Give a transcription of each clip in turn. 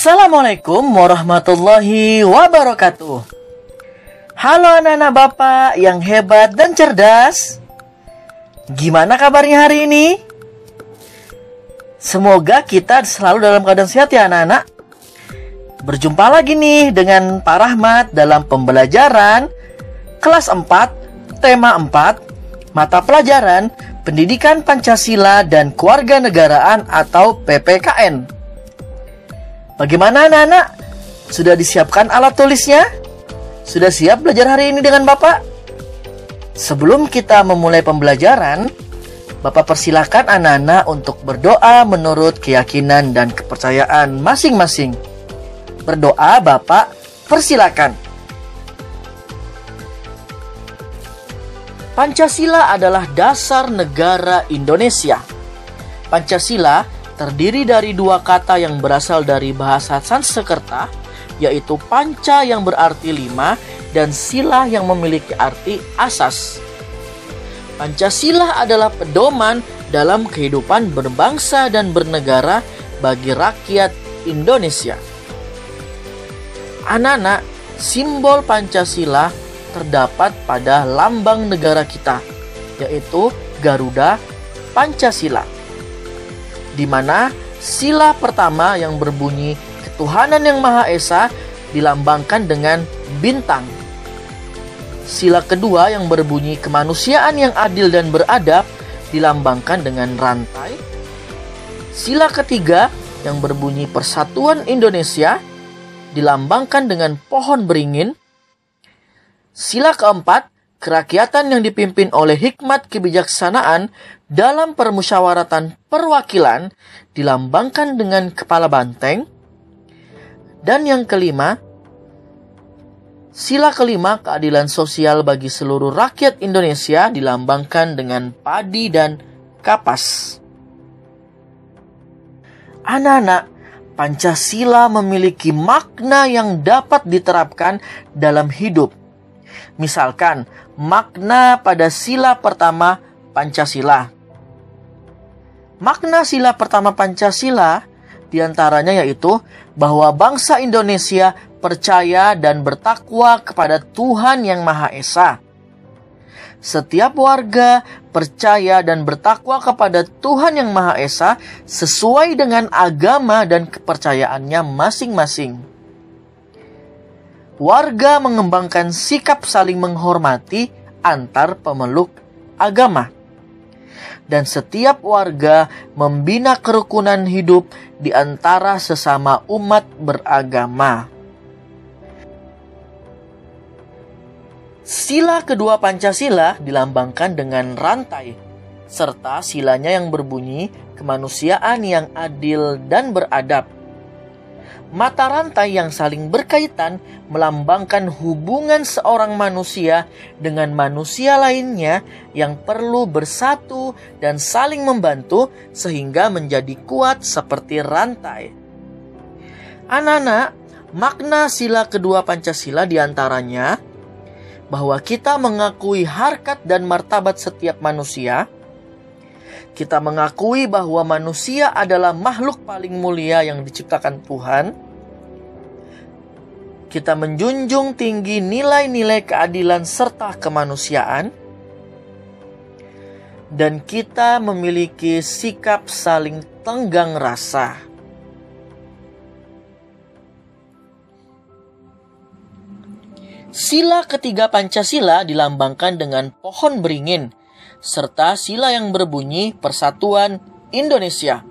Assalamualaikum warahmatullahi wabarakatuh. Halo anak-anak Bapak yang hebat dan cerdas. Gimana kabarnya hari ini? Semoga kita selalu dalam keadaan sehat ya anak-anak. Berjumpa lagi nih dengan Pak Rahmat dalam pembelajaran kelas 4, tema 4, mata pelajaran Pendidikan Pancasila dan Kewarganegaraan atau PPKN. Bagaimana anak-anak? Sudah disiapkan alat tulisnya? Sudah siap belajar hari ini dengan Bapak? Sebelum kita memulai pembelajaran, Bapak persilahkan anak-anak untuk berdoa menurut keyakinan dan kepercayaan masing-masing. Berdoa Bapak, persilakan. Pancasila adalah dasar negara Indonesia. Pancasila terdiri dari dua kata yang berasal dari bahasa Sanskerta, yaitu panca yang berarti lima dan sila yang memiliki arti asas. Pancasila adalah pedoman dalam kehidupan berbangsa dan bernegara bagi rakyat Indonesia. Anak-anak, simbol Pancasila terdapat pada lambang negara kita, yaitu Garuda Pancasila, di mana sila pertama yang berbunyi ketuhanan yang Maha Esa dilambangkan dengan bintang. Sila kedua yang berbunyi kemanusiaan yang adil dan beradab dilambangkan dengan rantai. Sila ketiga yang berbunyi persatuan Indonesia dilambangkan dengan pohon beringin. Sila keempat, kerakyatan yang dipimpin oleh hikmat kebijaksanaan dalam permusyawaratan perwakilan dilambangkan dengan kepala banteng. Dan yang kelima, sila kelima keadilan sosial bagi seluruh rakyat Indonesia dilambangkan dengan padi dan kapas. Anak-anak, Pancasila memiliki makna yang dapat diterapkan dalam hidup. Misalkan, makna pada sila pertama Pancasila. Makna sila pertama Pancasila di antaranya yaitu bahwa bangsa Indonesia percaya dan bertakwa kepada Tuhan Yang Maha Esa. Setiap warga percaya dan bertakwa kepada Tuhan Yang Maha Esa sesuai dengan agama dan kepercayaannya masing-masing. Warga mengembangkan sikap saling menghormati antar pemeluk agama. Dan setiap warga membina kerukunan hidup di antara sesama umat beragama. Sila kedua Pancasila dilambangkan dengan rantai, serta silanya yang berbunyi kemanusiaan yang adil dan beradab. Mata rantai yang saling berkaitan melambangkan hubungan seorang manusia dengan manusia lainnya yang perlu bersatu dan saling membantu sehingga menjadi kuat seperti rantai. Anak-anak, makna sila kedua Pancasila di antaranya bahwa kita mengakui harkat dan martabat setiap manusia. Kita mengakui bahwa manusia adalah makhluk paling mulia yang diciptakan Tuhan. Kita menjunjung tinggi nilai-nilai keadilan serta kemanusiaan. Dan kita memiliki sikap saling tenggang rasa. Sila ketiga Pancasila dilambangkan dengan pohon beringin, serta sila yang berbunyi Persatuan Indonesia.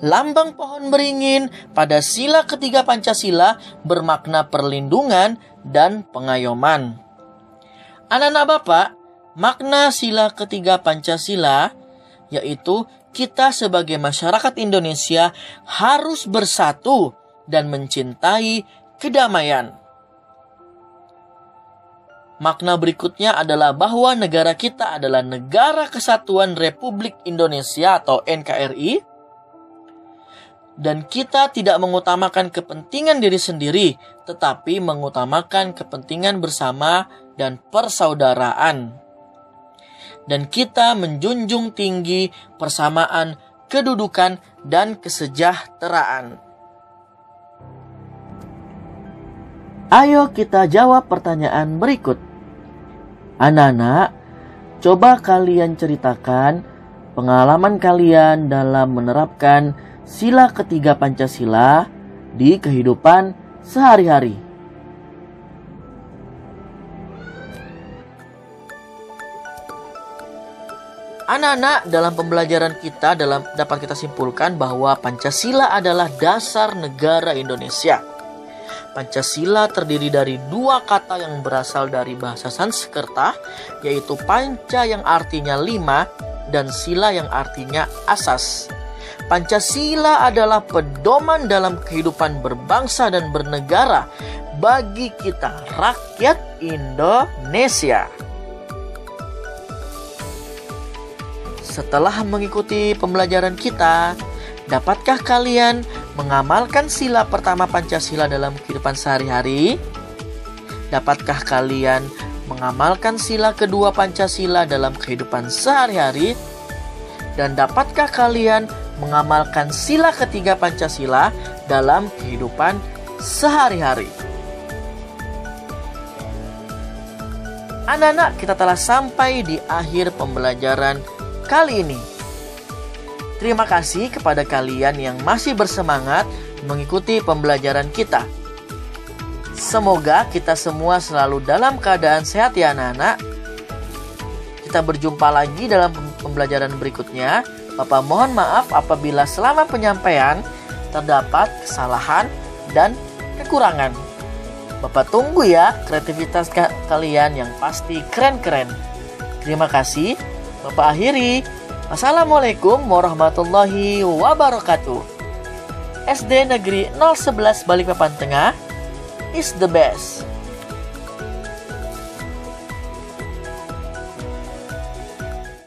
Lambang pohon beringin pada sila ketiga Pancasila bermakna perlindungan dan pengayoman. Anak-anak Bapak, makna sila ketiga Pancasila yaitu kita sebagai masyarakat Indonesia harus bersatu dan mencintai kedamaian. Makna berikutnya adalah bahwa negara kita adalah Negara Kesatuan Republik Indonesia atau NKRI dan kita tidak mengutamakan kepentingan diri sendiri tetapi mengutamakan kepentingan bersama dan persaudaraan. Dan kita menjunjung tinggi persamaan kedudukan dan kesejahteraan. Ayo kita jawab pertanyaan berikut. Anak-anak, coba kalian ceritakan pengalaman kalian dalam menerapkan sila ketiga Pancasila di kehidupan sehari-hari. Anak-anak, dalam pembelajaran kita dalam dapat kita simpulkan bahwa Pancasila adalah dasar negara Indonesia. Pancasila terdiri dari dua kata yang berasal dari bahasa Sanskerta, yaitu panca yang artinya lima dan sila yang artinya asas. Pancasila adalah pedoman dalam kehidupan berbangsa dan bernegara bagi kita rakyat Indonesia. Setelah mengikuti pembelajaran kita, dapatkah kalian mengamalkan sila pertama Pancasila dalam kehidupan sehari-hari? Dapatkah kalian mengamalkan sila kedua Pancasila dalam kehidupan sehari-hari? Dan dapatkah kalian mengamalkan sila ketiga Pancasila dalam kehidupan sehari-hari? Anak-anak, kita telah sampai di akhir pembelajaran kali ini. Terima kasih kepada kalian yang masih bersemangat mengikuti pembelajaran kita. Semoga kita semua selalu dalam keadaan sehat ya anak-anak. Kita berjumpa lagi dalam pembelajaran berikutnya. Bapak mohon maaf apabila selama penyampaian terdapat kesalahan dan kekurangan. Bapak tunggu ya kreativitas kalian yang pasti keren-keren. Terima kasih. Bapak akhiri. Assalamualaikum warahmatullahi wabarakatuh. SD Negeri 011 Balikpapan Tengah is the best.